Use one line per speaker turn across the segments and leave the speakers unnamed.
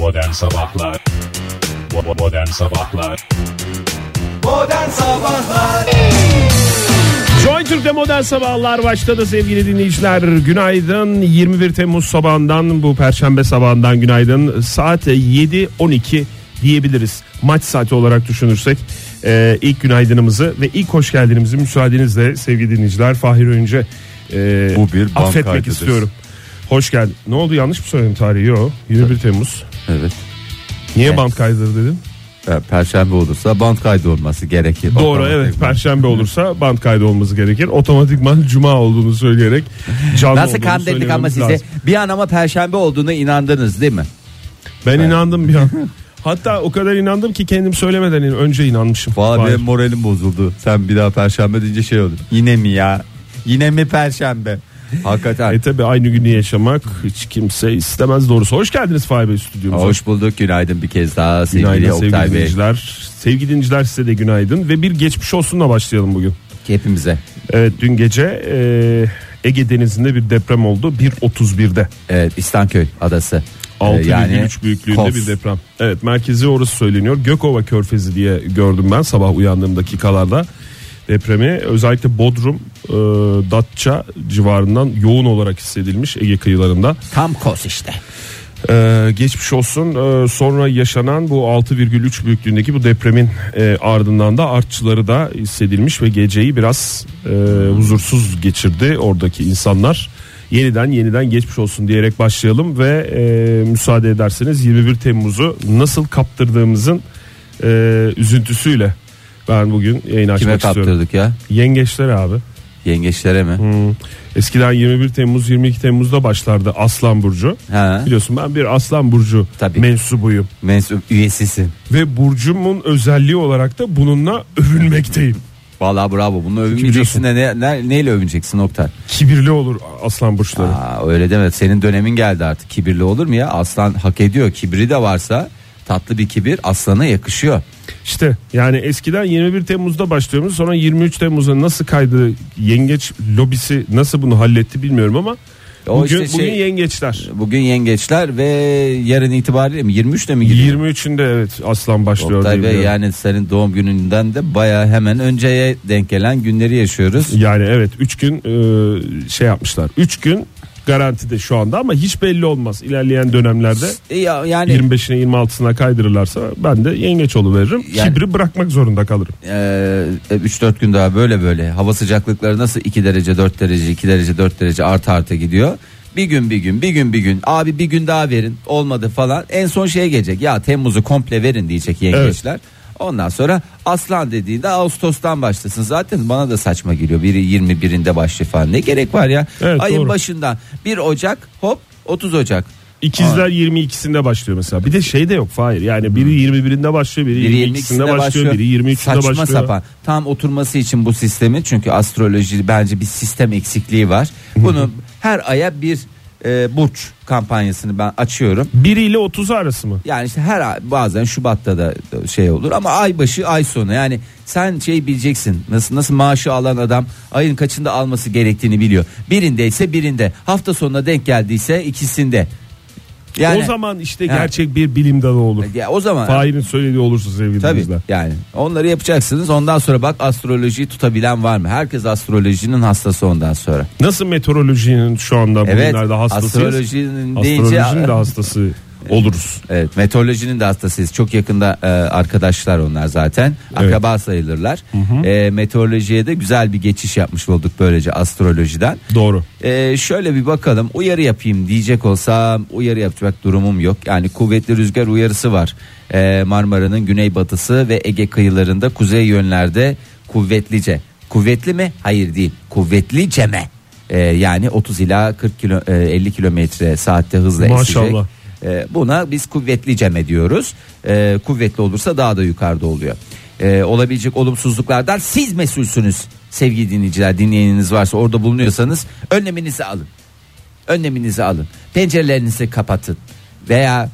Modern Sabahlar Modern Sabahlar
Modern Sabahlar
Joy Türk'te modern sabahlar başladı sevgili dinleyiciler. Günaydın 21 Temmuz sabahından bu perşembe sabahından günaydın. Saat 7.12 diyebiliriz. Maç saati olarak düşünürsek e, ilk günaydınımızı ve ilk hoş geldinimizi müsaadenizle sevgili dinleyiciler Fahir Önce e,
Bu bir
affetmek
kaydıdır.
istiyorum. Hoş geldin. Ne oldu yanlış mı söyledim tarihi? Yok 21 Temmuz.
Evet.
Niye
Evet.
band kaydır dedim?
Ya, Perşembe olursa band kaydı olması gerekir.
Doğru evet perşembe olursa band kaydı olması gerekir. Otomatikman cuma olduğunu söyleyerek canlı
Nasıl
olduğunu
kandırdık ama
söylememiz
size
lazım.
bir an ama perşembe olduğuna inandınız değil mi?
Ben inandım bir an. Hatta o kadar inandım ki kendim söylemeden önce inanmışım.
Valla
Hayır.
benim moralim bozuldu. Sen bir daha perşembe deyince şey oldu. Yine mi ya? Yine mi perşembe? Hakikaten.
E tabi aynı günü yaşamak hiç kimse istemez doğrusu. Hoş geldiniz Fahir Bey stüdyomuza.
Hoş bulduk günaydın bir kez daha sevgili
Günaydın sevgili
Oktay Bey.
dinleyiciler. Sevgili dinleyiciler size de günaydın ve bir geçmiş olsunla başlayalım bugün.
Hepimize.
Evet dün gece e, Ege Denizi'nde bir deprem oldu 1.31'de.
Evet İstanköy adası. Ee,
6,3 büyüklüğünde
Kos.
bir deprem. Evet merkezi orası söyleniyor. Gökova Körfezi diye gördüm ben sabah uyandığım dakikalarda. Depremi özellikle Bodrum, e, Datça civarından yoğun olarak hissedilmiş Ege kıyılarında.
Tam kos işte.
E, geçmiş olsun. E, sonra yaşanan bu 6,3 büyüklüğündeki bu depremin e, ardından da artçıları da hissedilmiş ve geceyi biraz e, huzursuz geçirdi oradaki insanlar. Yeniden yeniden geçmiş olsun diyerek başlayalım ve e, müsaade ederseniz 21 Temmuz'u nasıl kaptırdığımızın e, üzüntüsüyle ben bugün yayın açmak
Kime
istiyorum.
kaptırdık ya?
Yengeçler abi.
Yengeçlere mi?
Hmm. Eskiden 21 Temmuz 22 Temmuz'da başlardı Aslan Burcu.
Ha.
Biliyorsun ben bir Aslan Burcu
Tabii.
mensubuyum.
Mensup üyesisin.
Ve burcumun özelliği olarak da bununla övünmekteyim.
Vallahi bravo. Bunu övünmeyeceksin de ne, ne- neyle övüneceksin Oktay?
Kibirli olur aslan burçları.
Aa, öyle deme. Senin dönemin geldi artık. Kibirli olur mu ya? Aslan hak ediyor. Kibri de varsa tatlı bir kibir aslana yakışıyor.
İşte yani eskiden 21 Temmuz'da başlıyoruz sonra 23 Temmuz'a nasıl kaydı yengeç lobisi nasıl bunu halletti bilmiyorum ama
O
bugün,
işte şey-
bugün yengeçler.
Bugün yengeçler ve yarın itibariyle mi 23'te mi giriyor?
23'ünde evet aslan başlıyor.
Oktay Bey yani senin doğum gününden de baya hemen önceye denk gelen günleri yaşıyoruz.
Yani evet 3 gün e, şey yapmışlar. 3 gün garantide şu anda ama hiç belli olmaz. İlerleyen dönemlerde
E ya, yani
25'ine 26'sına kaydırırlarsa ben de yengeç veririm.
Yani-
Kibri bırakmak zorunda kalırım.
e, 3-4 gün daha böyle böyle hava sıcaklıkları nasıl 2 derece 4 derece 2 derece 4 derece artı arta gidiyor. Bir gün bir gün bir gün bir gün abi bir gün daha verin olmadı falan en son şeye gelecek ya Temmuz'u komple verin diyecek yengeçler. Ondan sonra aslan dediğinde Ağustos'tan başlasın. Zaten bana da saçma geliyor. Biri 21'inde başlıyor falan. Ne gerek var ya?
Evet,
Ayın
doğru.
başından 1 Ocak hop 30 Ocak.
İkizler 22'sinde başlıyor mesela. Bir de şey de yok Fahir. Yani biri 21'inde başlıyor, biri,
Biri
22'sinde başlıyor, biri 23'ünde
Saçma
başlıyor.
sapan. Tam oturması için bu sistemin çünkü astroloji bence bir sistem eksikliği var. Bunu her aya bir e, burç kampanyasını ben açıyorum.
1 ile 30 arası mı?
Yani işte her ay bazen Şubat'ta da şey olur ama ay başı ay sonu yani sen şey bileceksin nasıl nasıl maaşı alan adam ayın kaçında alması gerektiğini biliyor. Birindeyse birinde hafta sonuna denk geldiyse ikisinde. Yani
o zaman işte
Ha.
gerçek bir bilim dalı olur.
ya o zaman
Fahir'in söylediği olursa sevgili
Tabii yani onları yapacaksınız ondan sonra bak astrolojiyi tutabilen var mı? Herkes astrolojinin hastası ondan sonra.
Nasıl meteorolojinin şu anda
Evet
bugünlerde hastasıyız?
astrolojinin deyince
Astrolojinin de hastası oluruz.
Evet meteorolojinin de hastasıyız. Çok yakında e, arkadaşlar onlar zaten. Akraba sayılırlar. E, meteorolojiye de güzel bir geçiş yapmış olduk böylece astrolojiden.
Doğru.
E, şöyle bir bakalım uyarı yapayım diyecek olsam uyarı yapacak durumum yok. Yani kuvvetli rüzgar uyarısı var. E, Marmara'nın güneybatısı ve Ege kıyılarında kuzey yönlerde kuvvetlice. Kuvvetli mi? Hayır değil. Kuvvetlice mi? E, yani 30 ila 40 kilo, e, 50 kilometre saatte hızla
Maşallah.
esecek. E, buna biz kuvvetli ceme diyoruz. E, kuvvetli olursa daha da yukarıda oluyor. E, olabilecek olumsuzluklardan siz mesulsünüz sevgili dinleyiciler. Dinleyeniniz varsa orada bulunuyorsanız önleminizi alın. Önleminizi alın. Pencerelerinizi kapatın. Veya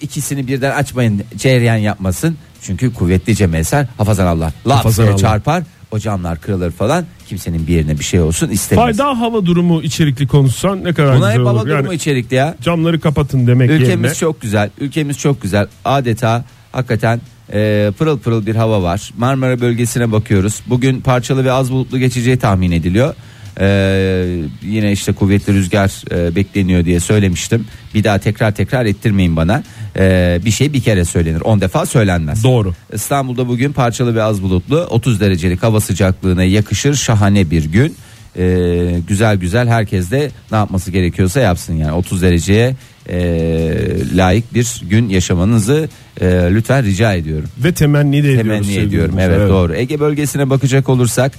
ikisini birden açmayın cereyan yapmasın. Çünkü kuvvetli cem eser hafazan Allah. Laf çarpar o camlar kırılır falan. Kimsenin bir yerine bir şey olsun istemez.
Fayda hava durumu içerikli konuşsan ne kadar
Buna
güzel
hep hava
olur.
durumu
Yani
içerikli ya.
camları kapatın demek
Ülkemiz
yerine.
çok güzel. Ülkemiz çok güzel. Adeta hakikaten e, pırıl pırıl bir hava var. Marmara bölgesine bakıyoruz. Bugün parçalı ve az bulutlu geçeceği tahmin ediliyor. E, yine işte kuvvetli rüzgar e, bekleniyor diye söylemiştim. Bir daha tekrar tekrar ettirmeyin bana. E, bir şey bir kere söylenir. 10 defa söylenmez.
Doğru.
İstanbul'da bugün parçalı ve az bulutlu 30 derecelik hava sıcaklığına yakışır şahane bir gün. Ee, güzel güzel herkes de ne yapması gerekiyorsa yapsın yani 30 dereceye e, layık bir gün yaşamanızı e, lütfen rica ediyorum.
Ve temenni de ediyoruz.
Temenni ediyorum
dinleyiciler.
evet, doğru. Ege bölgesine bakacak olursak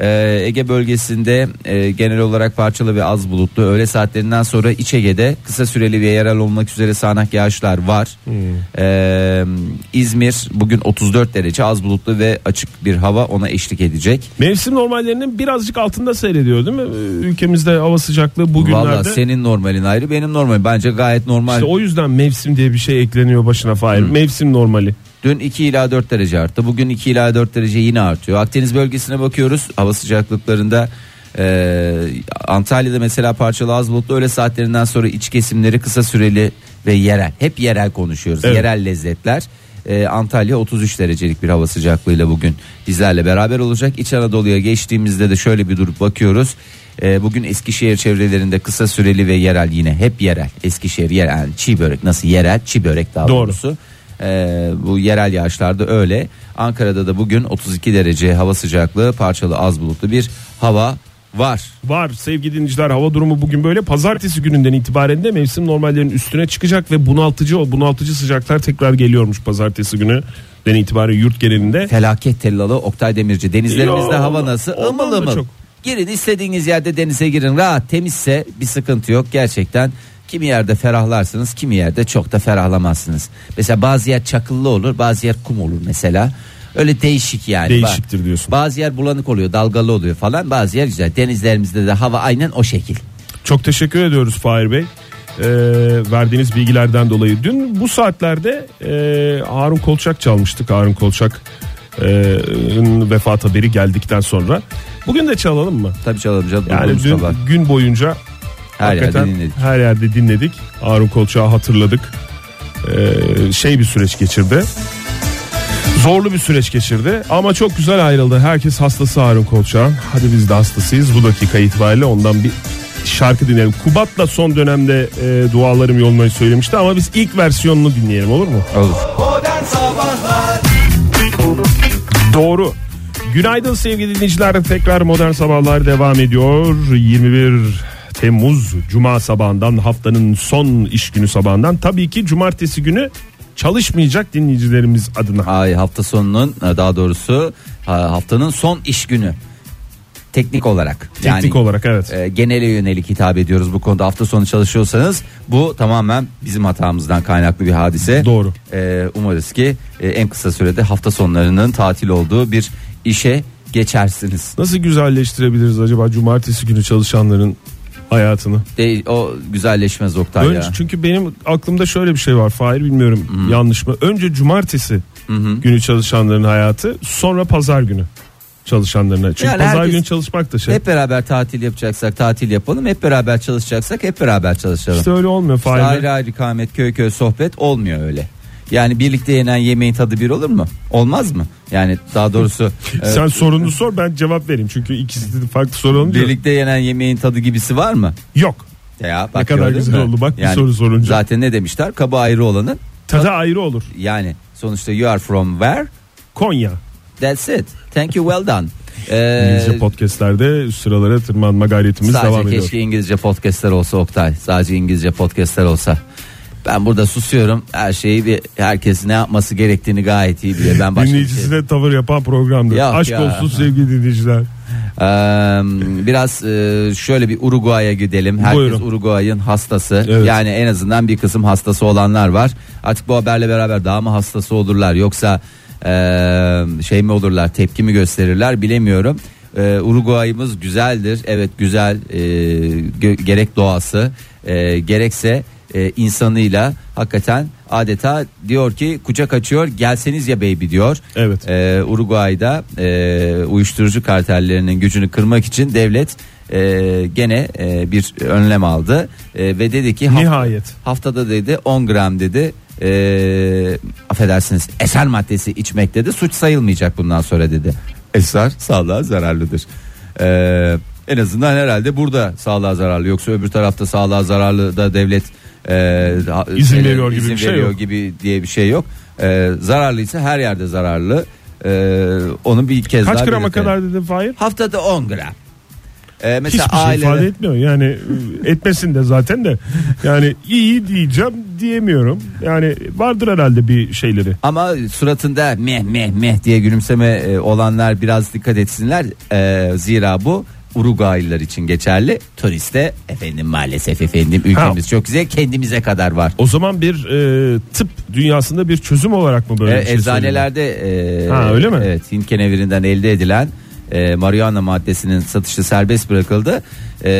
e, Ege bölgesinde e, genel olarak parçalı ve az bulutlu öğle saatlerinden sonra İç Ege'de kısa süreli ve yerel olmak üzere sağanak yağışlar var.
Hmm.
E, İzmir bugün 34 derece az bulutlu ve açık bir hava ona eşlik edecek.
Mevsim normallerinin birazcık altında seyrediyor değil mi? Ee, Ülkemizde hava sıcaklığı bugünlerde.
Valla senin normalin ayrı benim normalim bence gayet normal.
İşte o yüzden mevsim diye bir şey ekleniyor başına Fahir.
Hmm.
Mevsim normali.
Dün 2 ila 4 derece arttı. Bugün 2 ila 4 derece yine artıyor. Akdeniz bölgesine bakıyoruz. Hava sıcaklıklarında e, Antalya'da mesela parçalı az bulutlu öğle saatlerinden sonra iç kesimleri kısa süreli ve yerel. Hep yerel konuşuyoruz.
Evet.
Yerel lezzetler. E, Antalya 33 derecelik bir hava sıcaklığıyla bugün bizlerle beraber olacak. İç Anadolu'ya geçtiğimizde de şöyle bir durup bakıyoruz. E, bugün Eskişehir çevrelerinde kısa süreli ve yerel yine hep yerel. Eskişehir yerel yani çiğ börek nasıl yerel çiğ börek daha
Doğru.
doğrusu. Ee, bu yerel yağışlarda öyle. Ankara'da da bugün 32 derece hava sıcaklığı, parçalı az bulutlu bir hava var.
Var sevgili dinleyiciler hava durumu bugün böyle pazartesi gününden itibaren de mevsim normallerinin üstüne çıkacak ve bunaltıcı o bunaltıcı sıcaklar tekrar geliyormuş pazartesi günü den itibaren yurt genelinde.
Felaket tellalı Oktay Demirci. Denizlerimizde
Yo,
hava nasıl?
da
ımıl. Girin istediğiniz yerde denize girin. Rahat temizse bir sıkıntı yok. Gerçekten kimi yerde ferahlarsınız, kimi yerde çok da ferahlamazsınız. Mesela bazı yer çakıllı olur, bazı yer kum olur mesela. Öyle değişik yani.
Değişiktir diyorsun.
Bazı yer bulanık oluyor, dalgalı oluyor falan. Bazı yer güzel. Denizlerimizde de hava aynen o şekil.
Çok teşekkür ediyoruz Fahir Bey. Ee, verdiğiniz bilgilerden dolayı. Dün bu saatlerde e, Harun Kolçak çalmıştık. Harun Kolçak e, vefat haberi geldikten sonra. Bugün de çalalım mı?
Tabii çalalım canım.
Yani dün gün boyunca
Her yerde dinledik.
her yerde dinledik. Harun Kolçak'ı hatırladık. Ee, şey bir süreç geçirdi. Zorlu bir süreç geçirdi ama çok güzel ayrıldı. Herkes hastası Harun Kolçak'ın. Hadi biz de hastasıyız. Bu dakika itibariyle ondan bir şarkı dinleyelim. Kubat'la son dönemde e, dualarım yolmayı söylemişti ama biz ilk versiyonunu dinleyelim olur mu?
Olur.
Doğru. Günaydın sevgili dinleyiciler. Tekrar modern sabahlar devam ediyor. 21 Temmuz Cuma sabahından haftanın son iş günü sabahından. Tabii ki cumartesi günü çalışmayacak dinleyicilerimiz adına.
Ay hafta sonunun e, daha doğrusu ha, haftanın son iş günü. Teknik olarak.
Teknik olarak evet.
e, genele yönelik hitap ediyoruz bu konuda hafta sonu çalışıyorsanız bu tamamen bizim hatamızdan kaynaklı bir hadise.
Doğru.
E, umarız ki e, en kısa sürede hafta sonlarının tatil olduğu bir işe geçersiniz.
Nasıl güzelleştirebiliriz acaba cumartesi günü çalışanların hayatını?
De, o güzelleşmez Oktay
Önce,
ya.
çünkü benim aklımda şöyle bir şey var Fahir bilmiyorum yanlış mı? Önce cumartesi günü çalışanların hayatı sonra pazar günü çalışanlarına. Çünkü
Yani
pazar günü çalışmak da şey.
Hep beraber tatil yapacaksak tatil yapalım. Hep beraber çalışacaksak hep beraber çalışalım.
İşte öyle olmuyor
İşte ayrı ayrı kamet köy köy sohbet olmuyor öyle. Yani birlikte yenen yemeğin tadı bir olur mu? Olmaz mı? Yani daha doğrusu e,
Sen sorunu sor ben cevap vereyim. Çünkü ikisi de farklı soru olunca.
birlikte yenen yemeğin tadı gibisi var mı?
Yok.
Ya
Ne kadar
gördün
güzel
mü?
oldu. Bak bir soru sorunca.
Zaten ne demişler? Kabı ayrı olanın
Tadı ayrı olur.
yani sonuçta you are from where?
Konya.
That's it. Thank you well done. Ee,
İngilizce podcastlerde sıralara tırmanma gayretimiz devam
sadece
ediyor.
keşke İngilizce podcastler olsa Oktay. Sadece İngilizce podcastler olsa. Ben burada susuyorum. Her şeyi bir herkes ne yapması gerektiğini gayet iyi biliyor. Ben başka bir şey-
Dinleyicisine tavır yapan programdır.
Yok
Aşk
ya.
olsun sevgili dinleyiciler.
Ee, biraz e, şöyle bir Uruguay'a gidelim. Herkes
Buyurun.
Uruguay'ın hastası.
Evet.
Yani en azından bir kısım hastası olanlar var. Artık bu haberle beraber daha mı hastası olurlar yoksa e, şey mi olurlar tepki mi gösterirler bilemiyorum. Ee, Uruguay'ımız güzeldir. Evet güzel e, gerek doğası e, gerekse e, insanıyla hakikaten adeta diyor ki kucak açıyor gelseniz ya baby diyor.
Evet.
Ee, Uruguay'da e, uyuşturucu kartellerinin gücünü kırmak için devlet e, gene e, bir önlem aldı E, ve dedi ki haft-
Nihayet.
haftada dedi 10 gram dedi e, affedersiniz eser maddesi içmek dedi suç sayılmayacak bundan sonra dedi. Esrar sağlığa zararlıdır. E, en azından herhalde burada sağlığa zararlı yoksa öbür tarafta sağlığa zararlı da devlet e,
İzin
şeyler-
veriyor gibi
izin
bir şey
veriyor
yok.
gibi diye bir şey yok. E, zararlıysa her yerde zararlı. E, onu bir kez
Kaç
daha
grama
belirtelim.
kadar dedi Fahir?
Haftada 10 gram. E, mesela
Hiçbir şey
ailede-
ifade etmiyor. Yani e, etmesin de zaten de. Yani iyi diyeceğim diyemiyorum. Yani vardır herhalde bir şeyleri.
Ama suratında meh meh meh diye gülümseme e, olanlar biraz dikkat etsinler. E, zira bu Uruguaylılar için geçerli. Turiste efendim maalesef efendim ülkemiz
Ha.
çok güzel kendimize kadar var.
O zaman bir e, tıp dünyasında bir çözüm olarak mı böyle
E,
bir şey söylüyor?
eczanelerde e,
Ha, öyle mi?
Evet Hint kenevirinden elde edilen e, marihuana maddesinin satışı serbest bırakıldı. E,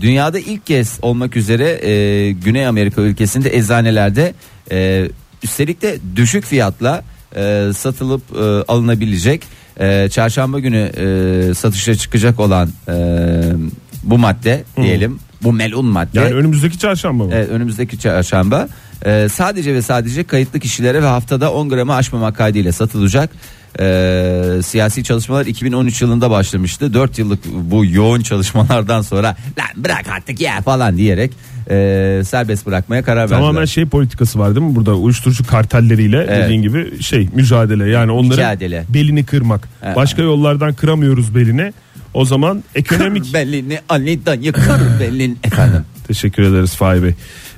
dünyada ilk kez olmak üzere e, Güney Amerika ülkesinde eczanelerde e, üstelik de düşük fiyatla e, satılıp e, alınabilecek e, çarşamba günü e, satışa çıkacak olan e, bu madde diyelim bu melun madde.
Yani önümüzdeki çarşamba mı?
Evet, önümüzdeki çarşamba e, sadece ve sadece kayıtlı kişilere ve haftada 10 gramı aşmamak kaydıyla satılacak. E, siyasi çalışmalar 2013 yılında başlamıştı. 4 yıllık bu yoğun çalışmalardan sonra lan bırak artık ya falan diyerek e, serbest bırakmaya karar verdiler.
Tamamen şey politikası var değil mi burada uyuşturucu kartelleriyle
Evet.
dediğin gibi şey mücadele yani onların
Mücadele.
belini kırmak.
Evet.
Başka yollardan kıramıyoruz belini. O zaman ekonomik
belini aniden yıkar belin efendim.
teşekkür ederiz Fahri Bey.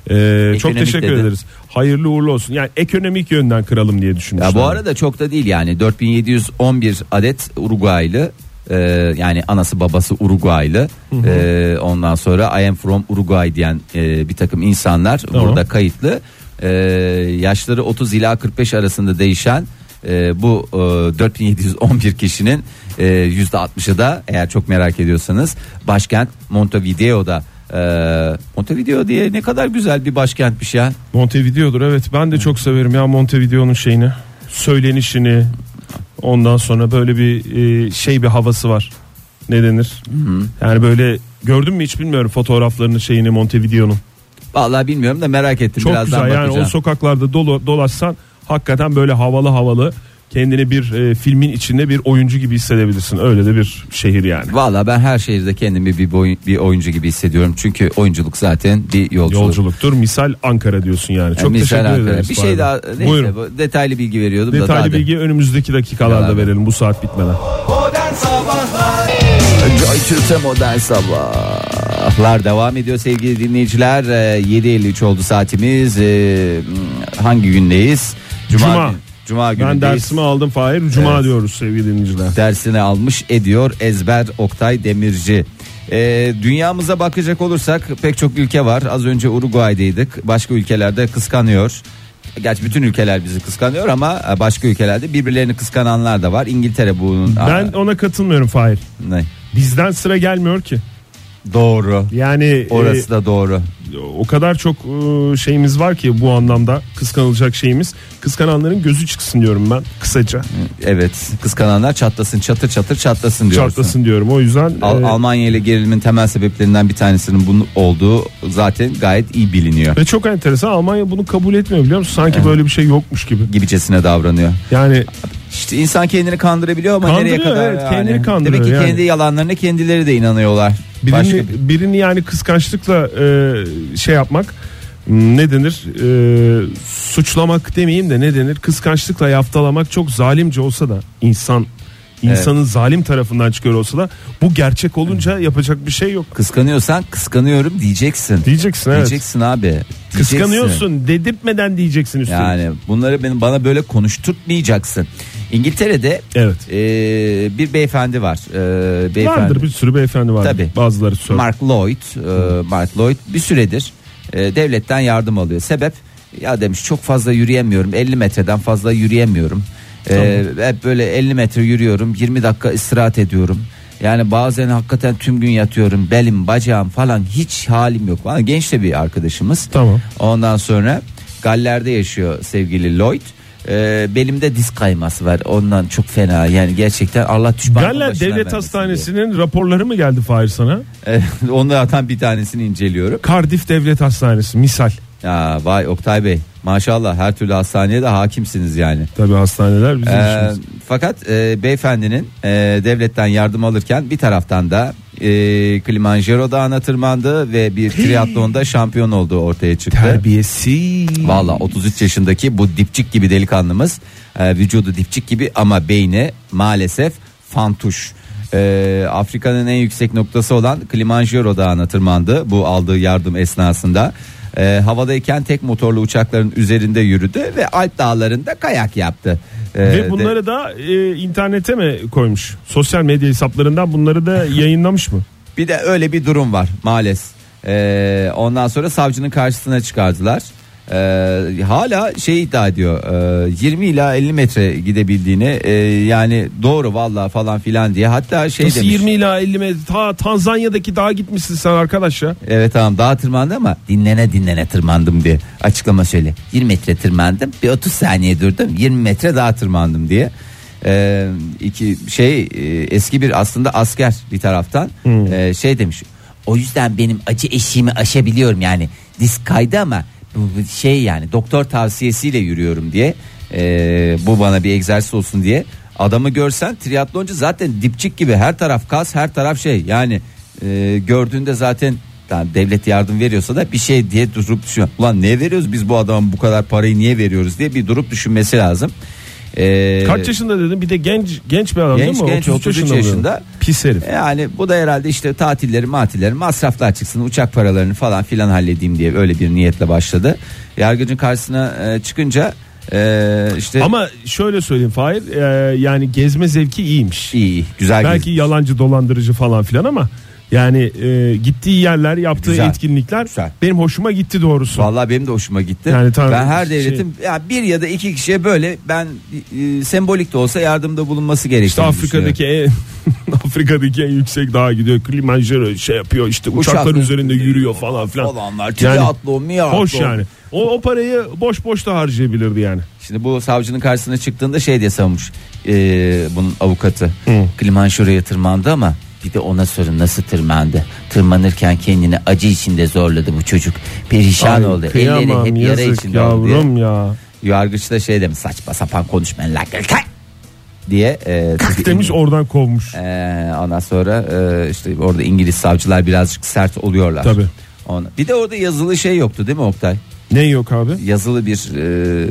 Ee, çok teşekkür
dedi.
ederiz. Hayırlı uğurlu olsun. Yani ekonomik yönden kıralım diye düşünmüşler.
Ya bu arada çok da değil yani 4711 adet Uruguaylı e, yani anası babası Uruguaylı e, ondan sonra I am from Uruguay diyen e, bir takım insanlar
Tamam.
burada kayıtlı E, yaşları 30 ila 45 arasında değişen e, bu e, 4711 kişinin e, %60'ı da eğer çok merak ediyorsanız başkent Montevideo'da e, Montevideo diye ne kadar güzel bir başkentmiş ya.
Montevideo'dur evet. Ben de çok severim ya Montevideo'nun şeyini. Söylenişini. Ondan sonra böyle bir e, şey bir havası var. Ne denir? Yani böyle gördün mü hiç bilmiyorum fotoğraflarını şeyini Montevideo'nun.
Vallahi bilmiyorum da merak ettim
Çok
birazdan
güzel yani
bakacağım.
o sokaklarda dolu, dolaşsan hakikaten böyle havalı havalı kendini bir e, filmin içinde bir oyuncu gibi hissedebilirsin. Öyle de bir şehir yani.
Valla ben her şehirde kendimi bir, boy- bir oyuncu gibi hissediyorum. Çünkü oyunculuk zaten bir yolculuk.
Yolculuktur. Misal Ankara diyorsun yani. Çok
Yani misal
teşekkür
Ankara.
ederiz.
Bir şey daha neyse
Buyurun.
bu detaylı bilgi veriyordum da daha
Detaylı
da-
bilgi önümüzdeki dakikalarda
Beraber.
verelim bu saat bitmeden.
Modern Sabahlar
Joy Türk'te modern sabahlar devam ediyor sevgili dinleyiciler. Ee, 7.53 oldu saatimiz. Ee, hangi gündeyiz?
Cuma.
gün- Cuma
Ben
günündeyiz.
dersimi aldım Fahir. Cuma
Evet.
diyoruz sevgili dinleyiciler.
dersini almış ediyor ezber Oktay Demirci. Ee, dünyamıza bakacak olursak pek çok ülke var. Az önce Uruguay'daydık. Başka ülkelerde kıskanıyor. Gerçi bütün ülkeler bizi kıskanıyor ama başka ülkelerde birbirlerini kıskananlar da var. İngiltere bunun.
Ben ona katılmıyorum Fahir.
Ne?
Bizden sıra gelmiyor ki.
Doğru.
Yani
Orası da doğru.
e, o kadar çok e, şeyimiz var ki bu anlamda kıskanılacak şeyimiz. Kıskananların gözü çıksın diyorum ben kısaca.
Evet. Kıskananlar çatlasın, çatır çatır çatlasın diyorsun.
Çatlasın diyorum. O yüzden
Al-
e,
Almanya ile gerilimin temel sebeplerinden bir tanesinin bunun olduğu zaten gayet iyi biliniyor.
ve çok enteresan Almanya bunu kabul etmiyor biliyor musun? Sanki böyle bir şey yokmuş gibi.
Gibicesine davranıyor.
Yani
İşte insan kendini kandırabiliyor ama
Kandırıyor,
nereye kadar?
evet, kendini kandırıyor
Demek ki
yani.
kendi yalanlarına kendileri de inanıyorlar.
birini,
Başka bir-
birini yani kıskançlıkla e, şey yapmak ne denir E, suçlamak demeyeyim de ne denir kıskançlıkla yaftalamak çok zalimce olsa da insan insanın zalim tarafından çıkıyor olsa da bu gerçek olunca yapacak bir şey yok
kıskanıyorsan kıskanıyorum diyeceksin.
diyeceksin evet
Diyeceksin abi. Diyeceksin.
kıskanıyorsun dedirtmeden diyeceksin üstüne
Yani bunları benim bana böyle konuşturtmayacaksın. İngiltere'de
evet
e, bir beyefendi var. E, beyefendi.
vardır bir sürü beyefendi var
Tabii.
bazıları sor
Mark Lloyd, e, Mark Lloyd bir süredir e, devletten yardım alıyor. Sebep ya demiş çok fazla yürüyemiyorum. 50 metreden fazla yürüyemiyorum. E, hep böyle 50 metre yürüyorum. 20 dakika istirahat ediyorum. Yani bazen hakikaten tüm gün yatıyorum. Belim, bacağım falan hiç halim yok. Bana genç de bir arkadaşımız.
Tamam.
Ondan sonra Galler'de yaşıyor sevgili Lloyd. E, belimde disk kayması var. Ondan çok fena. Yani gerçekten Allah düşmanın
Galler
başına
Devlet
vermesin
Hastanesi'nin raporları mı geldi Fahir sana?
diye. Onlardan bir tanesini inceliyorum.
Cardiff Devlet Hastanesi misal.
Ya vay Oktay Bey. Maşallah her türlü hastaneye de hakimsiniz yani.
Tabii hastaneler bizim
Ee,
işimiz.
fakat e, beyefendinin e, devletten yardım alırken bir taraftan da e, Kilimanjaro Dağı'na tırmandı ve bir triatlonda şampiyon olduğu ortaya çıktı.
Terbiyesi.
Valla 33 yaşındaki bu dipçik gibi delikanlımız e, vücudu dipçik gibi ama beyni maalesef fantuş. E, Afrika'nın en yüksek noktası olan Kilimanjaro Dağı'na tırmandı bu aldığı yardım esnasında. E, havadayken tek motorlu uçakların üzerinde yürüdü ve Alp dağlarında kayak yaptı. E,
Ve
de-
bunları da e, internete mi koymuş? Sosyal medya hesaplarından bunları da yayınlamış mı?
Bir de öyle bir durum var maalesef. Ee, ondan sonra savcının karşısına çıkardılar. Ee, hala şey iddia ediyor e, 20 ila 50 metre gidebildiğini e, yani doğru vallahi falan filan diye. Hatta şey
Nasıl
demiş
20 ila 50 metre? Ta Tanzanya'daki dağa gitmişsin sen arkadaş ya.
evet tamam dağa tırmandı ama dinlene dinlene tırmandım diye açıklama söyle. 20 metre tırmandım bir 30 saniye durdum 20 metre daha tırmandım diye. Ee, iki şey e, eski bir aslında asker bir taraftan Ee, şey demiş o yüzden benim acı eşiğimi aşabiliyorum. Yani disk kaydı ama şey yani doktor tavsiyesiyle yürüyorum diye Ee, bu bana bir egzersiz olsun diye adamı görsen triatloncu zaten dipçik gibi her taraf kas her taraf şey yani e, gördüğünde zaten tamam, devlet yardım veriyorsa da bir şey diye durup düşünüyor. Ulan ne veriyoruz biz bu adama bu kadar parayı niye veriyoruz diye bir durup düşünmesi lazım. Ee,
Kaç yaşında dedin? Bir de genç genç bir adam
Genç,
değil mi?
genç,
33
33
mı?
yaşında.
Pis herif.
Yani bu da herhalde işte tatilleri matilleri masraflar çıksın uçak paralarını falan filan halledeyim diye öyle bir niyetle başladı. Yargıcın karşısına e, çıkınca e, işte
Ama şöyle söyleyeyim Fahir e, yani gezme zevki iyiymiş.
iyi güzel
Belki
gezdi.
yalancı dolandırıcı falan filan ama yani e, gittiği yerler yaptığı
Güzel.
etkinlikler
Güzel.
benim hoşuma gitti doğrusu.
Vallahi benim de hoşuma gitti.
Yani tamam,
ben her
şey-
devletin ya bir ya da iki kişiye böyle ben e, sembolik de olsa yardımda bulunması gerektiğini
İşte Afrika'daki en, Afrika'daki en yüksek dağa gidiyor. Kilimanjaro şey yapıyor işte uçaklar üzerinde yürüyor falan filan.
Falanlar,
Yani
triatlon, miyatlon.
Hoş yani. O, o parayı boş boş da harcayabilirdi yani.
Şimdi bu savcının karşısına çıktığında şey diye savunmuş e, bunun avukatı.
Hı.
Kilimanjaro'ya tırmandı ama bir de ona sorun nasıl tırmandı. Tırmanırken kendini acı içinde zorladı bu çocuk. Perişan
Ay,
oldu. Elleri hep yara içinde oldu
yavrum ya.
Yargıç da şey demiş saçma sapan konuşmayın kalk diye. E, çünkü-
Demiş oradan kovmuş.
Ee, ondan sonra e, işte orada İngiliz savcılar birazcık sert oluyorlar.
Tabii.
Ona. Bir de orada yazılı şey yoktu değil mi Oktay?
Ne yok abi?
Yazılı bir e,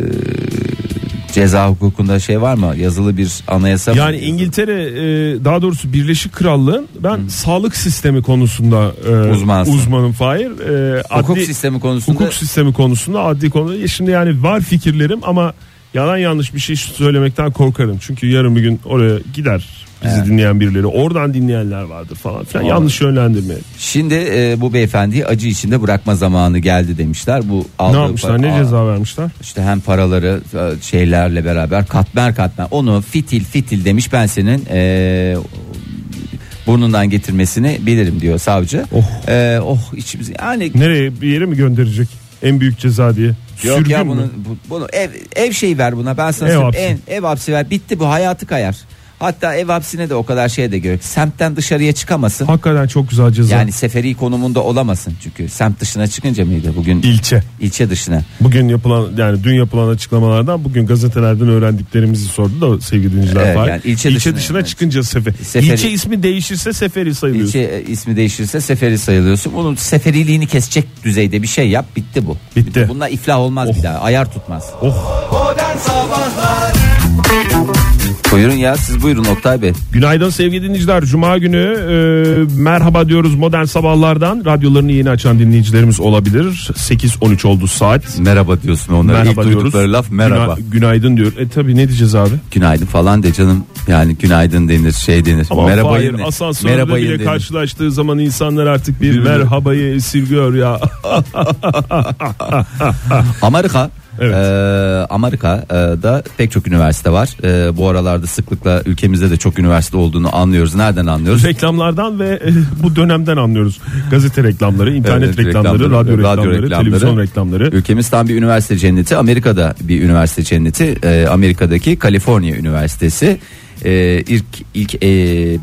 ceza hukukunda şey var mı? Yazılı bir anayasa mı?
Yani İngiltere e, daha doğrusu Birleşik Krallığın ben sağlık sistemi konusunda e,
Uzmansın.
uzmanım Fahir. E,
hukuk
adli-
sistemi konusunda
hukuk sistemi konusunda adli konuda şimdi yani var fikirlerim ama yalan yanlış bir şey söylemekten korkarım. Çünkü yarın bir gün oraya gider bizi
Evet.
dinleyen birileri oradan dinleyenler vardır falan filan yanlış yönlendirme.
şimdi e, bu beyefendiyi acı içinde bırakma zamanı geldi demişler. Bu
Ne
aldığı
yapmışlar
para-
ne ceza vermişler?
İşte hem paraları e, şeylerle beraber katmer katmer onu fitil fitil demiş ben senin e, burnundan getirmesini bilirim diyor savcı.
Oh.
E, oh içimiz yani
Nereye bir yere mi gönderecek en büyük ceza diye?
Yok
Sürgün
ya
mü?
bunu, bu- bunu ev ev şey ver buna ben sana
Ev
söyleyeyim.
hapsi.
ev, ev hapsi ver bitti bu hayatı kayar. Hatta ev hapsine de o kadar şey de gerek. Semtten dışarıya çıkamasın.
Hakikaten çok güzel ceza.
Yani seferi konumunda olamasın çünkü semt dışına çıkınca mıydı bugün
ilçe.
ilçe dışına.
Bugün yapılan yani dün yapılan açıklamalardan bugün gazetelerden öğrendiklerimizi sordu da sevgili dinleyiciler.
Evet, yani ilçe
ilçe,
dışına-
dışına,
evet.
çıkınca sefer.
Seferi-
İlçe ismi değişirse seferi sayılıyorsun.
İlçe e, ismi değişirse seferi sayılıyorsun. Bunun seferiliğini kesecek düzeyde bir şey yap bitti bu.
Bitti.
Bununla iflah olmaz
Oh.
bir daha ayar tutmaz.
Oh.
Modern Sabahlar
Buyurun ya siz buyurun Oktay Bey.
Günaydın sevgili dinleyiciler. Cuma günü e, merhaba diyoruz modern sabahlardan. Radyolarını yeni açan dinleyicilerimiz olabilir. 8.13 oldu saat.
Merhaba diyorsun onlara.
merhaba
İlk
diyoruz.
duydukları laf merhaba.
Güna- günaydın diyor. E tabi ne diyeceğiz abi?
Günaydın falan de canım. Yani günaydın denir şey denir.
Ama
Merhabayın
Fahir
ne?
asansörde
Merhabayın
bile
denir.
karşılaştığı zaman insanlar artık bir merhabayı esirgiyor ya.
Amerika
Evet.
Ee, Amerika'da pek çok üniversite var. Ee, bu aralarda sıklıkla ülkemizde de çok üniversite olduğunu anlıyoruz. Nereden anlıyoruz?
Reklamlardan ve e, bu dönemden anlıyoruz. Gazete reklamları, internet
Evet,
reklamları,
reklamları,
radyo,
radyo
reklamları,
reklamları.
televizyon reklamları.
Ülkemiz tam bir üniversite cenneti. Amerika'da bir üniversite cenneti. Ee, Amerika'daki Kaliforniya Üniversitesi. Ee, ilk ilk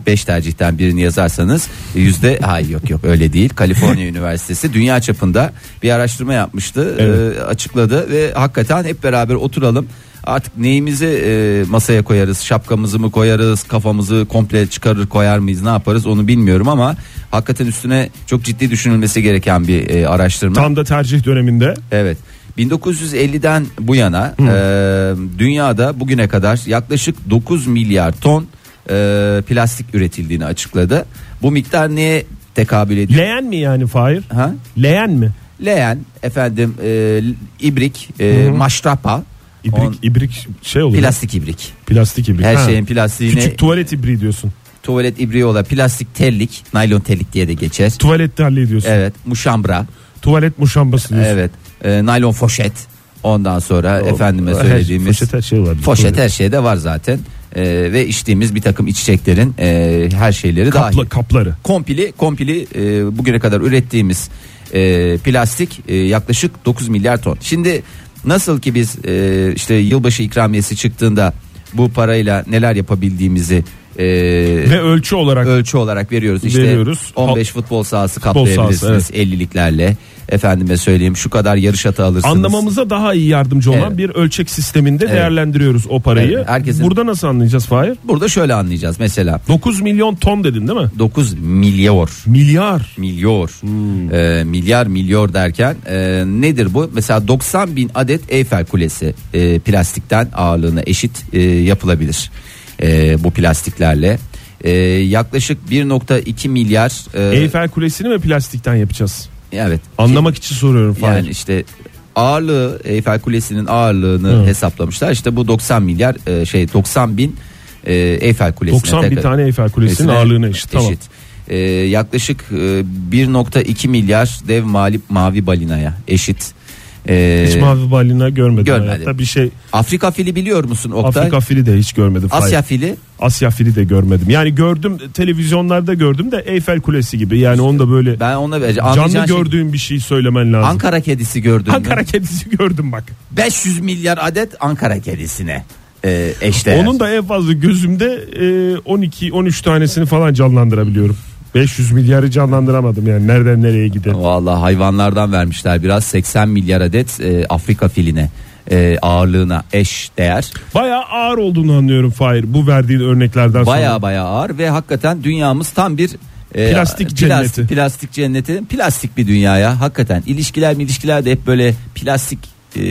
5 tercihten birini yazarsanız yüzde hayır yok yok öyle değil. Kaliforniya Üniversitesi dünya çapında bir araştırma yapmıştı,
Evet.
ee, açıkladı ve hakikaten hep beraber oturalım. Artık neyimizi e, masaya koyarız, şapkamızı mı koyarız, kafamızı komple çıkarır koyar mıyız, ne yaparız onu bilmiyorum ama hakikaten üstüne çok ciddi düşünülmesi gereken bir e, araştırma.
Tam da tercih döneminde
Evet. 1950'den bu yana e, dünyada bugüne kadar yaklaşık 9 milyar ton e, plastik üretildiğini açıkladı. Bu miktar neye tekabül ediyor?
leğen mi yani Fahir?
ha?
Leğen mi?
Leğen, efendim, e, ibrik, e, maşrapa,
İbrik,
on-
ibrik şey olur.
plastik ibrik.
Plastik ibrik.
Her
Ha.
şeyin plastiğine
Küçük tuvalet ibriği diyorsun.
tuvalet ibriği olan plastik tellik, naylon tellik diye de geçer.
Tuvalette hallediyorsun.
Evet, muşambra,
Tuvalet muşambası diyorsun.
evet, e, naylon foşet. Ondan sonra efendime
Her-
söylediğimiz
Poşet her şey var.
Poşet her şeyde var zaten. Ee, ve içtiğimiz bir takım içeceklerin e, her şeyleri
Kapla,
dahil.
kapları.
Kompili kompili e, bugüne kadar ürettiğimiz e, plastik e, yaklaşık 9 milyar ton. Şimdi nasıl ki biz e, işte yılbaşı ikramiyesi çıktığında bu parayla neler yapabildiğimizi e,
Ve ölçü olarak
ölçü olarak veriyoruz. İşte
Veriyoruz.
15 futbol sahası
Futbol
kaplayabilirsiniz
sahası,
50'liklerle. Efendime söyleyeyim şu kadar yarış atı alırsınız.
anlamamıza daha iyi yardımcı olan
Evet.
bir ölçek sisteminde
Evet.
değerlendiriyoruz o parayı.
Evet, herkesin-
Burada nasıl anlayacağız Fahir?
Burada şöyle anlayacağız mesela
9 milyon ton dedin değil mi?
9 milyar
Milyar.
milyar
Hmm.
Ee, milyar milyar derken e, nedir bu mesela 90 bin adet Eyfel Kulesi e, plastikten ağırlığına eşit e, yapılabilir E, bu plastiklerle E, yaklaşık 1.2 milyar e,
Eyfel Kulesi'ni mi plastikten yapacağız?
evet
Anlamak için soruyorum Fahir.
yani işte ağırlığı Eyfel Kulesi'nin ağırlığını
Hı.
hesaplamışlar işte bu 90 milyar e, şey 90 bin e, Eyfel Kulesi'ne
90 bin tane Eyfel Kulesi'nin ağırlığına eşit. Tamam.
Ee, yaklaşık e, 1.2 milyar dev mavi, mavi balinaya eşit. Ee,
Hiç mavi balina görmedim.
görmedim.
hayatta. Bir şey
Afrika fili biliyor musun Oktay?
Afrika fili de hiç görmedim.
Asya fili
Asya fili de görmedim. Yani gördüm televizyonlarda gördüm de Eyfel Kulesi gibi. Yani onu da böyle
ben ona
canlı
anlayacağın şey,
gördüğüm bir şey söylemen lazım.
Ankara kedisi gördün
Ankara
mü?
kedisi gördüm bak.
500 milyar adet Ankara kedisine e, eşdeğer.
Onun da en fazla gözümde e, 12 13 tanesini falan canlandırabiliyorum. 500 milyarı canlandıramadım yani nereden nereye gidelim.
Vallahi hayvanlardan vermişler biraz 80 milyar adet e, Afrika filine e, ağırlığına eş değer.
Bayağı ağır olduğunu anlıyorum Fahir bu verdiğin örneklerden
Baya
sonra.
baya ağır ve hakikaten dünyamız tam bir e,
Plastik
plas-
cenneti.
Plastik cenneti. Plastik bir dünyaya hakikaten ilişkiler ilişkiler de hep böyle plastik e,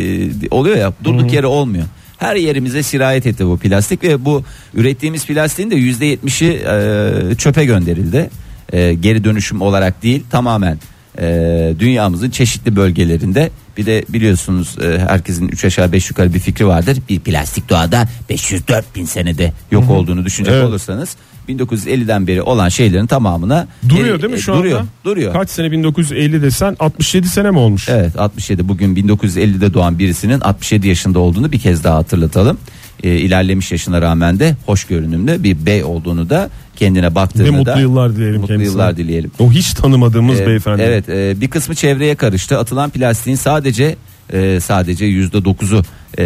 oluyor ya durduk yere olmuyor. Her yerimize sirayet etti bu plastik ve bu ürettiğimiz plastiğin de yüzde yetmişi e, çöpe gönderildi. E, geri dönüşüm olarak değil tamamen e, dünyamızın çeşitli bölgelerinde bir de biliyorsunuz e, herkesin 3 aşağı 5 yukarı bir fikri vardır. Bir plastik doğada 504 bin senede yok olduğunu düşünecek
Evet.
olursanız 1950'den beri olan şeylerin tamamına
Duruyor
geri-
değil mi
e,
şu
duruyor,
anda?
Duruyor.
Kaç sene 1950 desen 67 sene mi olmuş?
Evet 67 bugün 1950'de doğan birisinin 67 yaşında olduğunu bir kez daha hatırlatalım. E, ilerlemiş yaşına rağmen de hoş görünümlü bir bey olduğunu da kendine baktığında
Ve
da
mutlu yıllar dileyelim
mutlu
kendisine.
yıllar dileyelim.
O hiç tanımadığımız
Ee,
beyefendi.
Evet e, bir kısmı çevreye karıştı. Atılan plastiğin sadece e, sadece yüzde dokuzu e,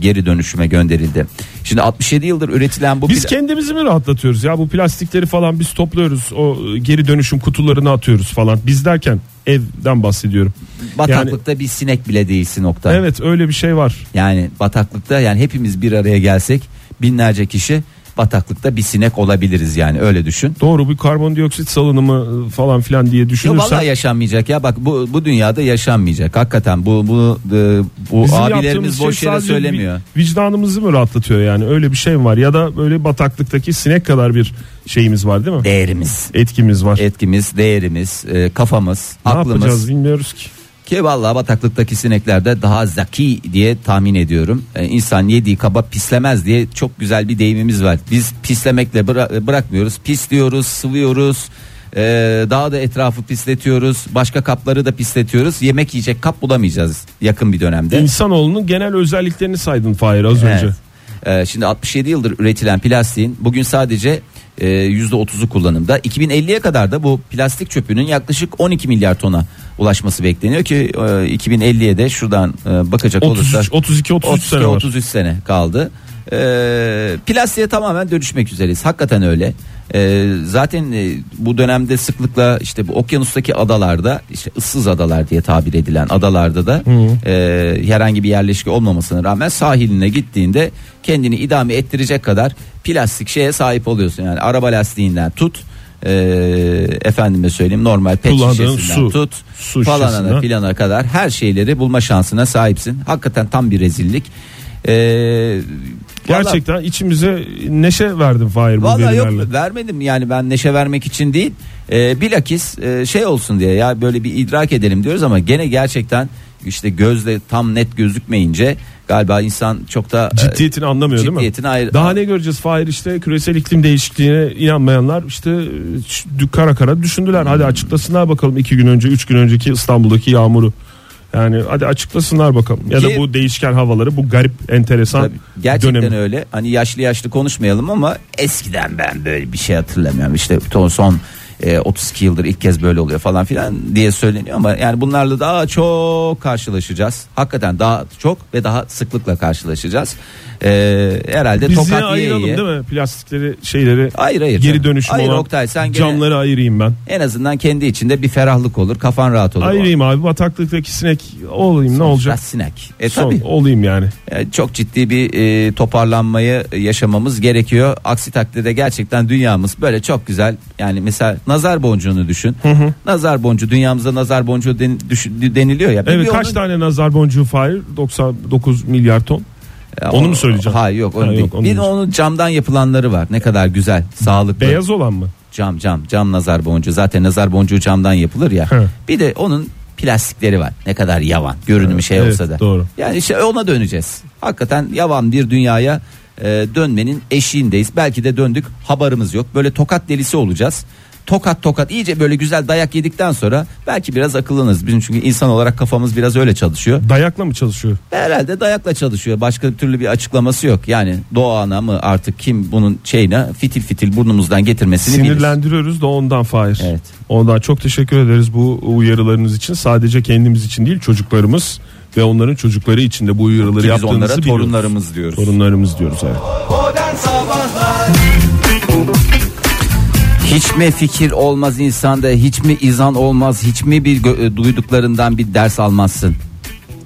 geri dönüşüme gönderildi. Şimdi 67 yıldır üretilen bu
Biz kendimizi mi rahatlatıyoruz ya bu plastikleri falan biz topluyoruz o e, geri dönüşüm kutularına atıyoruz falan. Biz derken evden bahsediyorum.
bataklıkta bir sinek bile değilsin nokta.
Evet öyle bir şey var.
Yani bataklıkta yani hepimiz bir araya gelsek binlerce kişi bataklıkta bir sinek olabiliriz yani öyle düşün.
Doğru bir karbondioksit salınımı e, falan filan diye düşünürsen
vallahi yaşanmayacak ya bak bu bu dünyada yaşanmayacak. Hakikaten bu bu e, bu
bizim
abilerimiz
yaptığımız
boş
şey
yere söylemiyor.
vi- vicdanımızı mı rahatlatıyor yani öyle bir şey mi var ya da böyle bataklıktaki sinek kadar bir şeyimiz var değil mi?
Değerimiz,
Etkimiz var.
etkimiz, değerimiz, e, kafamız,
ne
aklımız.
yapacağız bilmiyoruz ki.
Ki vallahi bataklıktaki sinekler de daha zaki diye tahmin ediyorum. Ee, insan yediği kaba pislemez diye çok güzel bir deyimimiz var. Biz pislemekle bıra- bırakmıyoruz. Pisliyoruz, sıvıyoruz. Ee, daha da etrafı pisletiyoruz. Başka kapları da pisletiyoruz. Yemek yiyecek kap bulamayacağız yakın bir dönemde.
İnsanoğlunun genel özelliklerini saydın Fahir az önce.
Evet. Ee, şimdi 67 yıldır üretilen plastiğin bugün sadece e, %30'u kullanımda. 2050'ye kadar da bu plastik çöpünün yaklaşık 12 milyar tona ulaşması bekleniyor ki e, 2050'ye de şuradan e, bakacak
33,
olursak
32 33 sene var.
33 sene kaldı. Ee, plastiğe tamamen dönüşmek üzereyiz. Hakikaten öyle. Ee, zaten e, bu dönemde sıklıkla işte bu okyanustaki adalarda işte ıssız adalar diye tabir edilen adalarda da e, herhangi bir yerleşke olmamasına rağmen sahiline gittiğinde kendini idame ettirecek kadar plastik şeye sahip oluyorsun. Yani araba lastiğinden tut e, efendime söyleyeyim normal pet
Kullandığın
şişesinden
su-
tut
su
falanana
şişesinden.
filana kadar her şeyleri bulma şansına sahipsin. Hakikaten tam bir rezillik. Ee,
Gerçekten içimize neşe verdin Fahir bu
Valla yok vermedim yani ben neşe vermek için değil e, bilakis e, şey olsun diye ya böyle bir idrak edelim diyoruz ama gene gerçekten işte gözle tam net gözükmeyince galiba insan çok da e,
Ciddiyetini anlamıyor değil mi?
ciddiyetini ayrı-
Daha ne göreceğiz Fahir işte küresel iklim değişikliğine inanmayanlar işte e, kara kara düşündüler. Hadi açıklasınlar bakalım iki gün önce üç gün önceki İstanbul'daki yağmuru. Yani hadi açıklasınlar bakalım. Ya da bu değişken havaları bu garip enteresan
Tabii, gerçekten
dönemi.
öyle. Hani yaşlı yaşlı konuşmayalım ama eskiden ben böyle bir şey hatırlamıyorum. İşte son e, 32 yıldır ilk kez böyle oluyor falan filan diye söyleniyor ama yani bunlarla daha çok karşılaşacağız. Hakikaten daha çok ve daha sıklıkla karşılaşacağız. E, herhalde
Biz yine
tokat yiye
ayıralım
yiye.
değil mi? Plastikleri şeyleri
Hayır hayır.
geri dönüşüm
Hayır
olan
Oktay sen gene
camları ayırayım ben.
en azından kendi içinde bir ferahlık olur. Kafan rahat olur.
Ayırayım abi bataklıktaki sinek olayım ne olacak?
Sinek. E
Son
tabii.
olayım yani.
Yani çok ciddi bir e, toparlanmayı yaşamamız gerekiyor. Aksi takdirde gerçekten dünyamız böyle çok güzel. Yani mesela nazar boncuğunu düşün. Nazar boncuğu dünyamıza nazar boncuğu den- düş- deniliyor ya.
Evet
bir
kaç
onun-
tane nazar boncuğu Fahir? 99 milyar ton.
Ya
onu
o-
mu söyleyeceğim?
Hayır yok onu
Ha,
değil.
yok, onu
bir
değil.
onun camdan yapılanları var. Ne kadar güzel, sağlıklı.
Beyaz olan mı?
Cam cam cam nazar boncuğu. Zaten nazar boncuğu camdan yapılır ya.
He.
Bir de onun plastikleri var. Ne kadar yavan. Görünümü şey
Evet,
olsa da.
doğru.
Yani işte ona döneceğiz. Hakikaten yavan bir dünyaya e, dönmenin eşiğindeyiz. Belki de döndük. Haberimiz yok. Böyle tokat delisi olacağız. Tokat tokat iyice böyle güzel dayak yedikten sonra belki biraz akıllanırız. Bizim çünkü insan olarak kafamız biraz öyle çalışıyor.
Dayakla mı çalışıyor?
Herhalde dayakla çalışıyor. Başka türlü bir açıklaması yok. Yani doğana mı artık kim bunun şeyine fitil fitil burnumuzdan getirmesini bilir.
Sinirlendiriyoruz da ondan Fahir.
Evet.
Ondan çok teşekkür ederiz bu uyarılarınız için. Sadece kendimiz için değil çocuklarımız ve onların çocukları için de bu uyarıları
Ki biz
yaptığınızı
onlara
biliyoruz.
torunlarımız diyoruz.
Torunlarımız diyoruz evet.
Modern Sabahlar
Hiç mi fikir olmaz insanda, hiç mi izan olmaz, hiç mi bir gö- e, duyduklarından bir ders almazsın?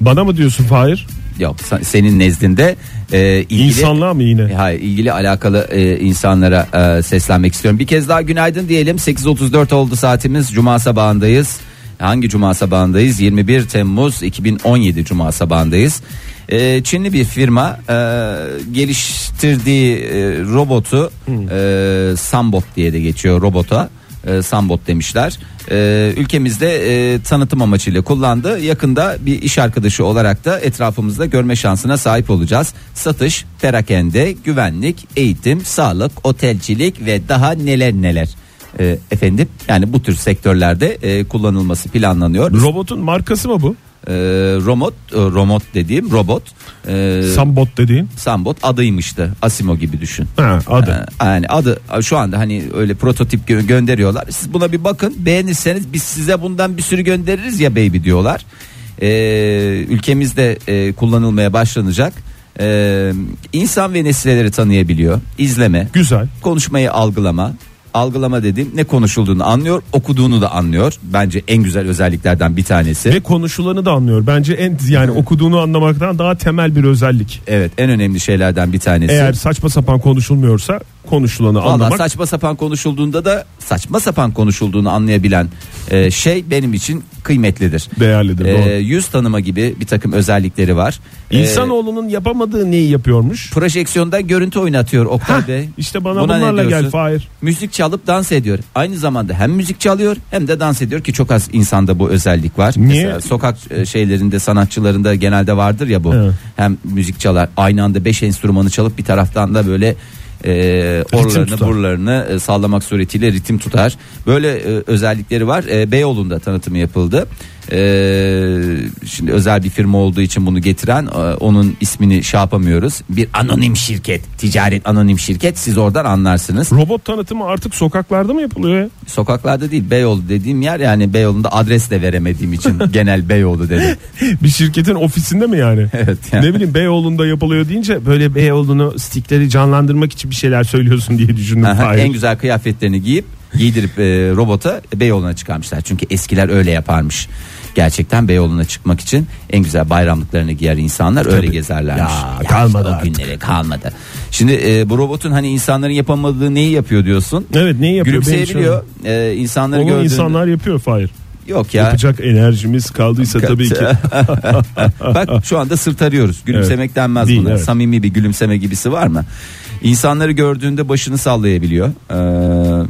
Bana mı diyorsun Fahir?
Yok sen- senin nezdinde e, ilgili
İnsanlığa mı yine?
E, Hayır ilgili alakalı e, insanlara e, seslenmek istiyorum. Bir kez daha günaydın diyelim. 8.34 oldu saatimiz. Cuma sabahındayız. Hangi cuma sabahındayız? 21 Temmuz 2017 cuma sabahındayız. E, Çinli bir firma e, geliştirdiği e, robotu e, Sambot diye de geçiyor robota. E, Sambot demişler. E, ülkemizde e, tanıtım amacıyla kullandı. Yakında bir iş arkadaşı olarak da etrafımızda görme şansına sahip olacağız. Satış, perakende, güvenlik, eğitim, sağlık, otelcilik ve daha neler neler. E, efendim yani bu tür sektörlerde e, kullanılması planlanıyor.
Robotun markası mı bu?
E, robot, e, robot dediğim robot. E,
Sambot dediğin.
Sambot adıymıştı. Asimo gibi düşün.
Ha, adı.
Ee, Yani adı şu anda hani öyle prototip gö- gönderiyorlar. Siz buna bir bakın. Beğenirseniz biz size bundan bir sürü göndeririz ya baby diyorlar. Ee, ülkemizde e, kullanılmaya başlanacak. Ee, insan ve nesneleri tanıyabiliyor. İzleme,
Güzel.
konuşmayı algılama. Algılama dediğim ne konuşulduğunu anlıyor, okuduğunu da anlıyor. Bence en güzel özelliklerden bir tanesi.
Ve konuşulanı da anlıyor. Bence en yani okuduğunu anlamaktan daha temel bir özellik.
Evet, en önemli şeylerden bir tanesi.
Eğer saçma sapan konuşulmuyorsa konuşulanı
Valla
anlamak
saçma sapan konuşulduğunda da saçma sapan konuşulduğunu anlayabilen e, şey benim için kıymetlidir.
değerlidir.
E,
doğru.
yüz tanıma gibi bir takım özellikleri var. E,
İnsanoğlunun yapamadığı neyi yapıyormuş?
projeksiyonda görüntü oynatıyor Oktay Bey.
işte bana
Buna ne
bunlarla gel
diyorsun?
Fahir.
Müzik çalıp dans ediyor. Aynı zamanda hem müzik çalıyor hem de dans ediyor ki çok az insanda bu özellik var.
Niye?
Mesela sokak e, şeylerinde sanatçılarında genelde vardır ya bu.
Evet.
Hem müzik çalar aynı anda beş enstrümanı çalıp bir taraftan da böyle e, oralarını
tutar.
buralarını e, sallamak suretiyle ritim tutar. Böyle e, özellikleri var. E, Beyoğlu'nda tanıtımı yapıldı. E, şimdi özel bir firma olduğu için bunu getiren e, onun ismini şey yapamıyoruz. Bir anonim şirket, ticaret anonim şirket. Siz oradan anlarsınız.
Robot tanıtımı artık sokaklarda mı yapılıyor ya?
Sokaklarda değil Beyoğlu dediğim yer yani Beyoğlu'nda adres de veremediğim için genel Beyoğlu dedim.
Bir şirketin ofisinde mi yani?
Evet yani.
Ne bileyim Beyoğlu'nda yapılıyor deyince böyle Beyoğlu'nu stikleri canlandırmak için bir şeyler söylüyorsun diye düşündüm.
Aha, en güzel kıyafetlerini giyip giydirip e, robota Beyoğlu'na çıkarmışlar. Çünkü eskiler öyle yaparmış. Gerçekten Beyoğlu'na çıkmak için en güzel bayramlıklarını giyer insanlar öyle
Tabii.
gezerlermiş.
Ya, kalmadı
işte
artık.
günlere kalmadı. Şimdi e, bu robotun hani insanların yapamadığı neyi yapıyor diyorsun?
Evet neyi yapıyor?
Gülümseyebiliyor. E, insanları
Onu
gördüğünde
insanlar yapıyor Fahir.
yok ya.
Yapacak enerjimiz kaldıysa tabii ki.
Bak şu anda sırt arıyoruz. Gülümsemek
Evet.
denmez
Değil,
buna.
evet.
Samimi bir gülümseme gibisi var mı? İnsanları gördüğünde başını sallayabiliyor. Ee,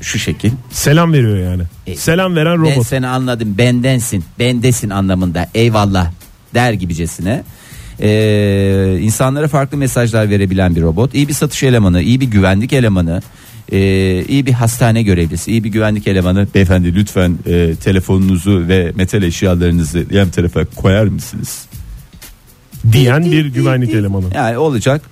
şu şekil.
Selam veriyor yani.
E,
Selam veren
Ben
robot.
seni anladım. Bendensin. Bendesin anlamında. Eyvallah der gibicesine. Ee, insanlara farklı mesajlar verebilen bir robot. İyi bir satış elemanı, iyi bir güvenlik elemanı, ee, iyi bir hastane görevlisi, iyi bir güvenlik elemanı. Beyefendi lütfen e, telefonunuzu ve metal eşyalarınızı yan tarafa koyar mısınız?
diyen bir güvenlik elemanı.
Yani olacak.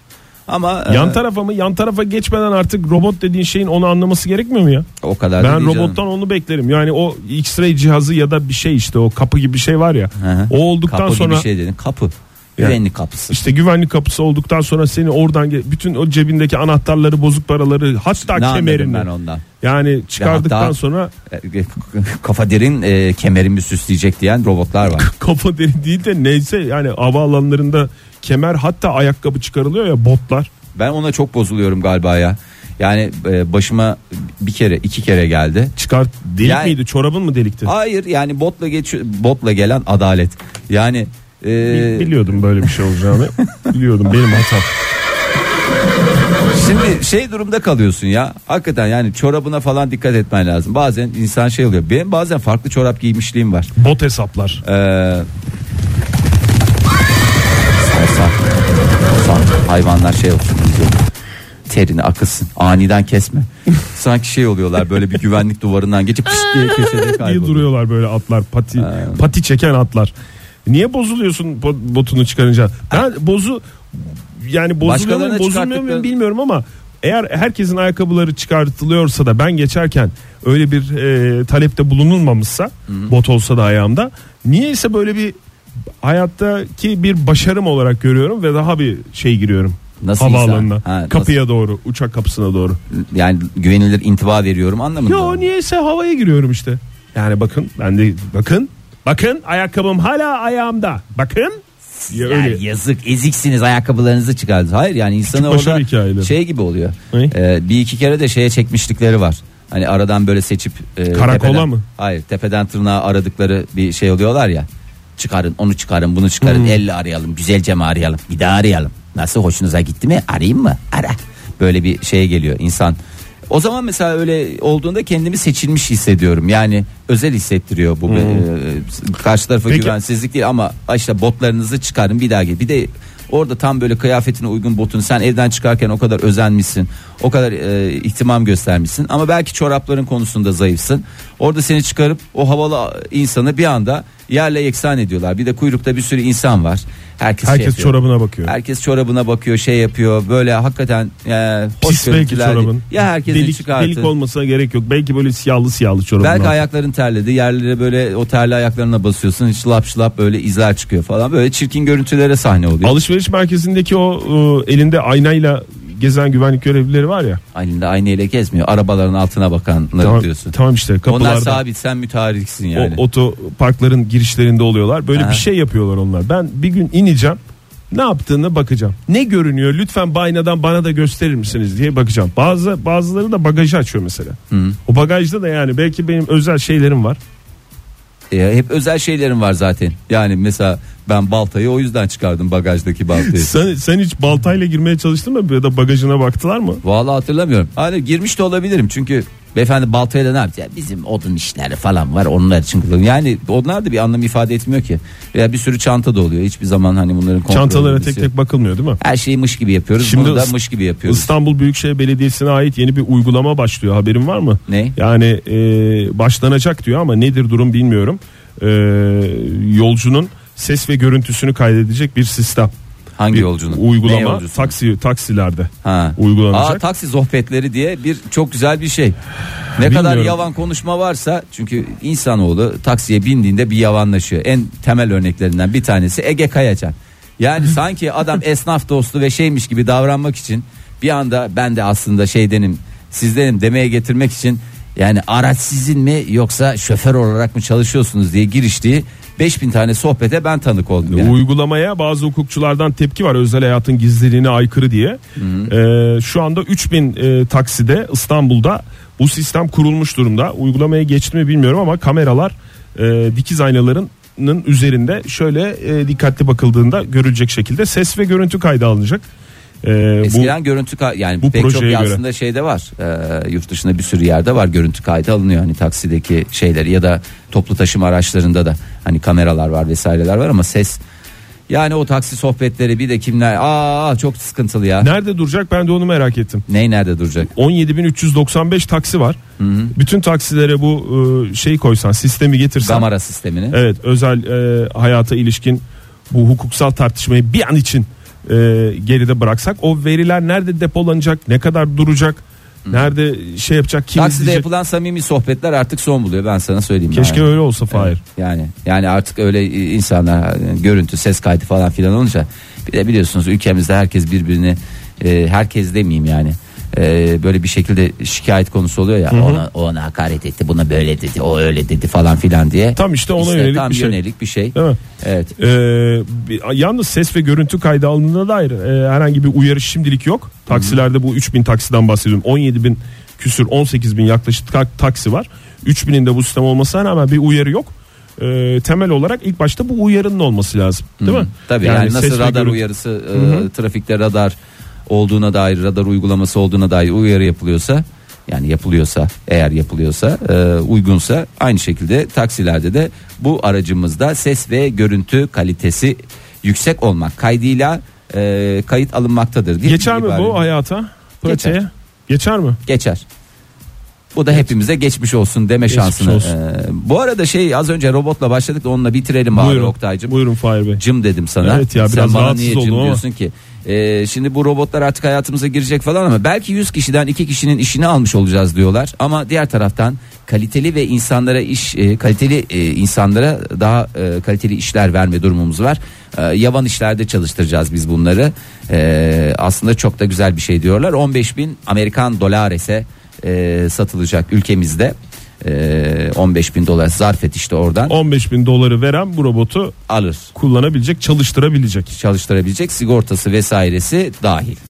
Ama
Yan
e,
tarafa mı? Yan tarafa geçmeden artık robot dediğin şeyin onu anlaması gerekmiyor mu ya?
o kadar da
Ben
değil canım.
robottan onu beklerim. Yani o X-ray cihazı ya da bir şey işte o kapı gibi bir şey var ya.
Hı hı.
O olduktan
kapı
sonra
gibi şey dedin. Kapı. Güvenlik kapısı.
işte güvenlik kapısı olduktan sonra seni oradan bütün o cebindeki anahtarları, bozuk paraları, hatta
ne
kemerini.
ben ondan.
Yani çıkardıktan
hatta-
sonra
E, Kafa derin e, kemerimi süsleyecek diyen robotlar var.
kafa deri değil de neyse yani havaalanlarında kemer hatta ayakkabı çıkarılıyor ya botlar.
Ben ona çok bozuluyorum galiba ya. Yani e, başıma bir kere iki kere geldi.
Çıkart delik
Yani-
miydi? Çorabın mı delikti?
Hayır yani botla geç botla gelen adalet. Yani e,
Bi- Biliyordum böyle bir şey olacağını. Biliyordum benim hatam.
şimdi şey durumda kalıyorsun ya. Hakikaten yani çorabına falan dikkat etmen lazım. Bazen insan şey oluyor. Benim bazen farklı çorap giymişliğim var.
Bot hesaplar.
Ee, sarsa, sarsa, hayvanlar şey olsun izliyor. terini akılsın aniden kesme sanki şey oluyorlar böyle bir güvenlik duvarından geçip pişt diye köşede kayboluyor.
duruyorlar böyle atlar pati pati çeken atlar. Niye bozuluyorsun bo- botunu çıkarınca? Ben bozu yani bozuluyor muyum bozulmuyor muyum bilmiyorum ama eğer herkesin ayakkabıları çıkartılıyorsa da ben geçerken öyle bir e, talepte bulunulmamışsa bot olsa da ayağımda niyeyse böyle bir hayattaki bir başarım olarak görüyorum ve daha bir şey giriyorum.
Nasıl
havaalanına?
Ha,
kapıya doğru uçak kapısına doğru.
yani güvenilir intiba veriyorum anlamında.
Yo niyeyse havaya giriyorum işte. Yani bakın ben de bakın bakın ayakkabım hala ayağımda. Bakın. Ya
Yani
öyle.
yazık eziksiniz ayakkabılarınızı çıkardınız. Hayır yani insanı
başarı
orada
hikayeleri.
şey gibi oluyor.
Ne?
Ee, bir iki kere de şeye çekmişlikleri var. Hani aradan böyle seçip e,
Karakola
tepeden-
mı?
Hayır tepeden tırnağa aradıkları bir şey oluyorlar ya. Çıkarın onu çıkarın bunu çıkarın
Hmm.
elle arayalım güzelce mi arayalım bir daha arayalım. Nasıl hoşunuza gitti mi arayayım mı ara. Böyle bir şey geliyor insan. O zaman mesela öyle olduğunda kendimi seçilmiş hissediyorum. Yani özel hissettiriyor bu. e, karşı tarafa
Hmm. Peki-
güvensizlik değil ama işte botlarınızı çıkarın bir daha gel. Bir de orada tam böyle kıyafetine uygun botunu sen evden çıkarken o kadar özenmişsin. O kadar e, ihtimam göstermişsin ama belki çorapların konusunda zayıfsın. Orada seni çıkarıp o havalı insanı bir anda yerle yeksan ediyorlar. Bir de kuyrukta bir sürü insan var. Herkes, şey
Herkes
yapıyor.
çorabına bakıyor.
Herkes çorabına bakıyor, şey yapıyor. Böyle hakikaten e, hoş
Pis belki
görüntüler.
çorabın.
Ya herkesin
delik,
çıkartı.
delik olmasına gerek yok. Belki böyle siyahlı siyahlı çorabın.
Belki
altı.
ayakların terledi. Yerlere böyle o terli ayaklarına basıyorsun. Şılap şılap böyle izler çıkıyor falan. Böyle çirkin görüntülere sahne oluyor.
Alışveriş merkezindeki o e, elinde aynayla gezen güvenlik görevlileri var ya.
Elinde aynayla gezmiyor. Arabaların altına bakanları
Tamam,
diyorsun.
tamam işte
Onlar
kapılarda.
sabit sen mütariksin yani.
O otoparkların girişlerinde oluyorlar. Böyle
Ha.
bir şey yapıyorlar onlar. Ben bir gün ineceğim. Ne yaptığını bakacağım. Ne görünüyor? Lütfen baynadan bana da gösterir misiniz diye bakacağım. Bazı bazıları da bagajı açıyor mesela. O bagajda da yani belki benim özel şeylerim var.
E, hep özel şeylerim var zaten. Yani mesela ben baltayı o yüzden çıkardım bagajdaki baltayı.
Sen, sen hiç baltayla girmeye çalıştın mı ya da bagajına baktılar mı?
Vallahi hatırlamıyorum. Hani girmiş de olabilirim çünkü Beyefendi baltaya da ne yapacak? Bizim odun işleri falan var onlar için kullanıyor. Yani onlar da bir anlam ifade etmiyor ki. Veya bir sürü çanta da oluyor. Hiçbir zaman hani bunların kontrolü
Çantalara tek tek bakılmıyor değil mi?
Her şeyi mış gibi yapıyoruz.
Şimdi
Bunu da mış gibi yapıyoruz.
İstanbul Büyükşehir Belediyesi'ne ait yeni bir uygulama başlıyor. Haberin var mı?
Ne?
Yani e, başlanacak diyor ama nedir durum bilmiyorum. E, yolcunun ses ve görüntüsünü kaydedecek bir sistem.
Hangi
bir
yolcunun? Ne
Uygulama
yolcusu?
taksi taksilerde
Ha.
uygulanacak.
Aa, taksi sohbetleri diye bir çok güzel bir şey. Ne kadar
Bilmiyorum.
yavan konuşma varsa çünkü insanoğlu taksiye bindiğinde bir yavanlaşıyor. En temel örneklerinden bir tanesi Ege Kayacan. Yani sanki adam esnaf dostu ve şeymiş gibi davranmak için bir anda ben de aslında şeydenim sizdenim demeye getirmek için yani araç sizin mi yoksa şoför olarak mı çalışıyorsunuz diye giriştiği 5000 tane sohbete ben tanık oldum yani.
Uygulamaya bazı hukukçulardan tepki var özel hayatın gizliliğine aykırı diye. Ee, şu anda 3000 e, takside İstanbul'da bu sistem kurulmuş durumda. Uygulamaya geçti mi bilmiyorum ama kameralar e, dikiz aynalarının üzerinde şöyle e, dikkatli bakıldığında görülecek şekilde ses ve görüntü kaydı alınacak. Bu
Eskiden görüntü ka- yani
bu
pek çok
projeye göre.
aslında şeyde var. Ee, yurt dışında bir sürü yerde var görüntü kaydı alınıyor hani taksideki şeyleri ya da toplu taşıma araçlarında da hani kameralar var vesaireler var ama ses yani o taksi sohbetleri bir de kimler aa çok sıkıntılı ya.
nerede duracak ben de onu merak ettim.
Ney nerede duracak?
17.395 taksi var. Bütün taksilere bu e, şeyi koysan sistemi getirsen
Gamara sistemini.
Evet özel e, hayata ilişkin bu hukuksal tartışmayı bir an için e, geride bıraksak o veriler nerede depolanacak ne kadar duracak nerede şey yapacak kim
Takside
izleyecek
yapılan samimi sohbetler artık son buluyor ben sana söyleyeyim.
keşke
yani.
öyle olsa Fahir.
Yani yani artık öyle insanlar e, görüntü ses kaydı falan filan olunca bir de biliyorsunuz ülkemizde herkes birbirini e, herkes demeyeyim yani e, böyle bir şekilde şikayet konusu oluyor ya ona ona hakaret etti buna böyle dedi o öyle dedi falan filan diye.
Tam işte ona yönelik
tam
bir şey.
yönelik bir şey.
Değil mi?
Evet.
E, bir- yalnız ses ve görüntü kaydı alındığına dair e, herhangi bir uyarı şimdilik yok. Taksilerde bu 3000 taksiden bahsediyorum. 17 bin küsür 18 bin yaklaşık tak- taksi var. 3000'in de bu sistem olmasına rağmen bir uyarı yok. E, temel olarak ilk başta bu uyarının olması lazım. Değil mi?
Tabii yani,
ses
nasıl
ve
radar
görüntü-
uyarısı e, trafikte radar olduğuna dair radar uygulaması olduğuna dair uyarı yapılıyorsa yani yapılıyorsa eğer yapılıyorsa e, uygunsa aynı şekilde taksilerde de bu aracımızda ses ve görüntü kalitesi yüksek olmak kaydıyla e, kayıt alınmaktadır diye
Geçer mi
ibare-
bu hayata? Pratiğe?
Geçer.
Geçer mi?
Geçer. Bu da hepimize geçmiş olsun deme
Geçmiş
şansını.
olsun.
e, bu arada şey az önce robotla başladık da onunla bitirelim abi
Buyurun.
Oktay'cım.
Buyurun Fahir Bey.
Cım dedim sana.
Evet ya,
Sen
biraz
bana
rahatsız
niye cım diyorsun ki? Ee, şimdi bu robotlar artık hayatımıza girecek falan ama belki 100 kişiden 2 kişinin işini almış olacağız diyorlar. Ama diğer taraftan kaliteli ve insanlara iş e, kaliteli e, insanlara daha e, kaliteli işler verme durumumuz var. E, yavan işlerde çalıştıracağız biz bunları. E, aslında çok da güzel bir şey diyorlar. 15 bin Amerikan dolarese e, satılacak ülkemizde. E, 15 bin dolar zarf et işte oradan
15 bin doları veren bu robotu
alır
kullanabilecek, çalıştırabilecek.
çalıştırabilecek sigortası vesairesi dahil.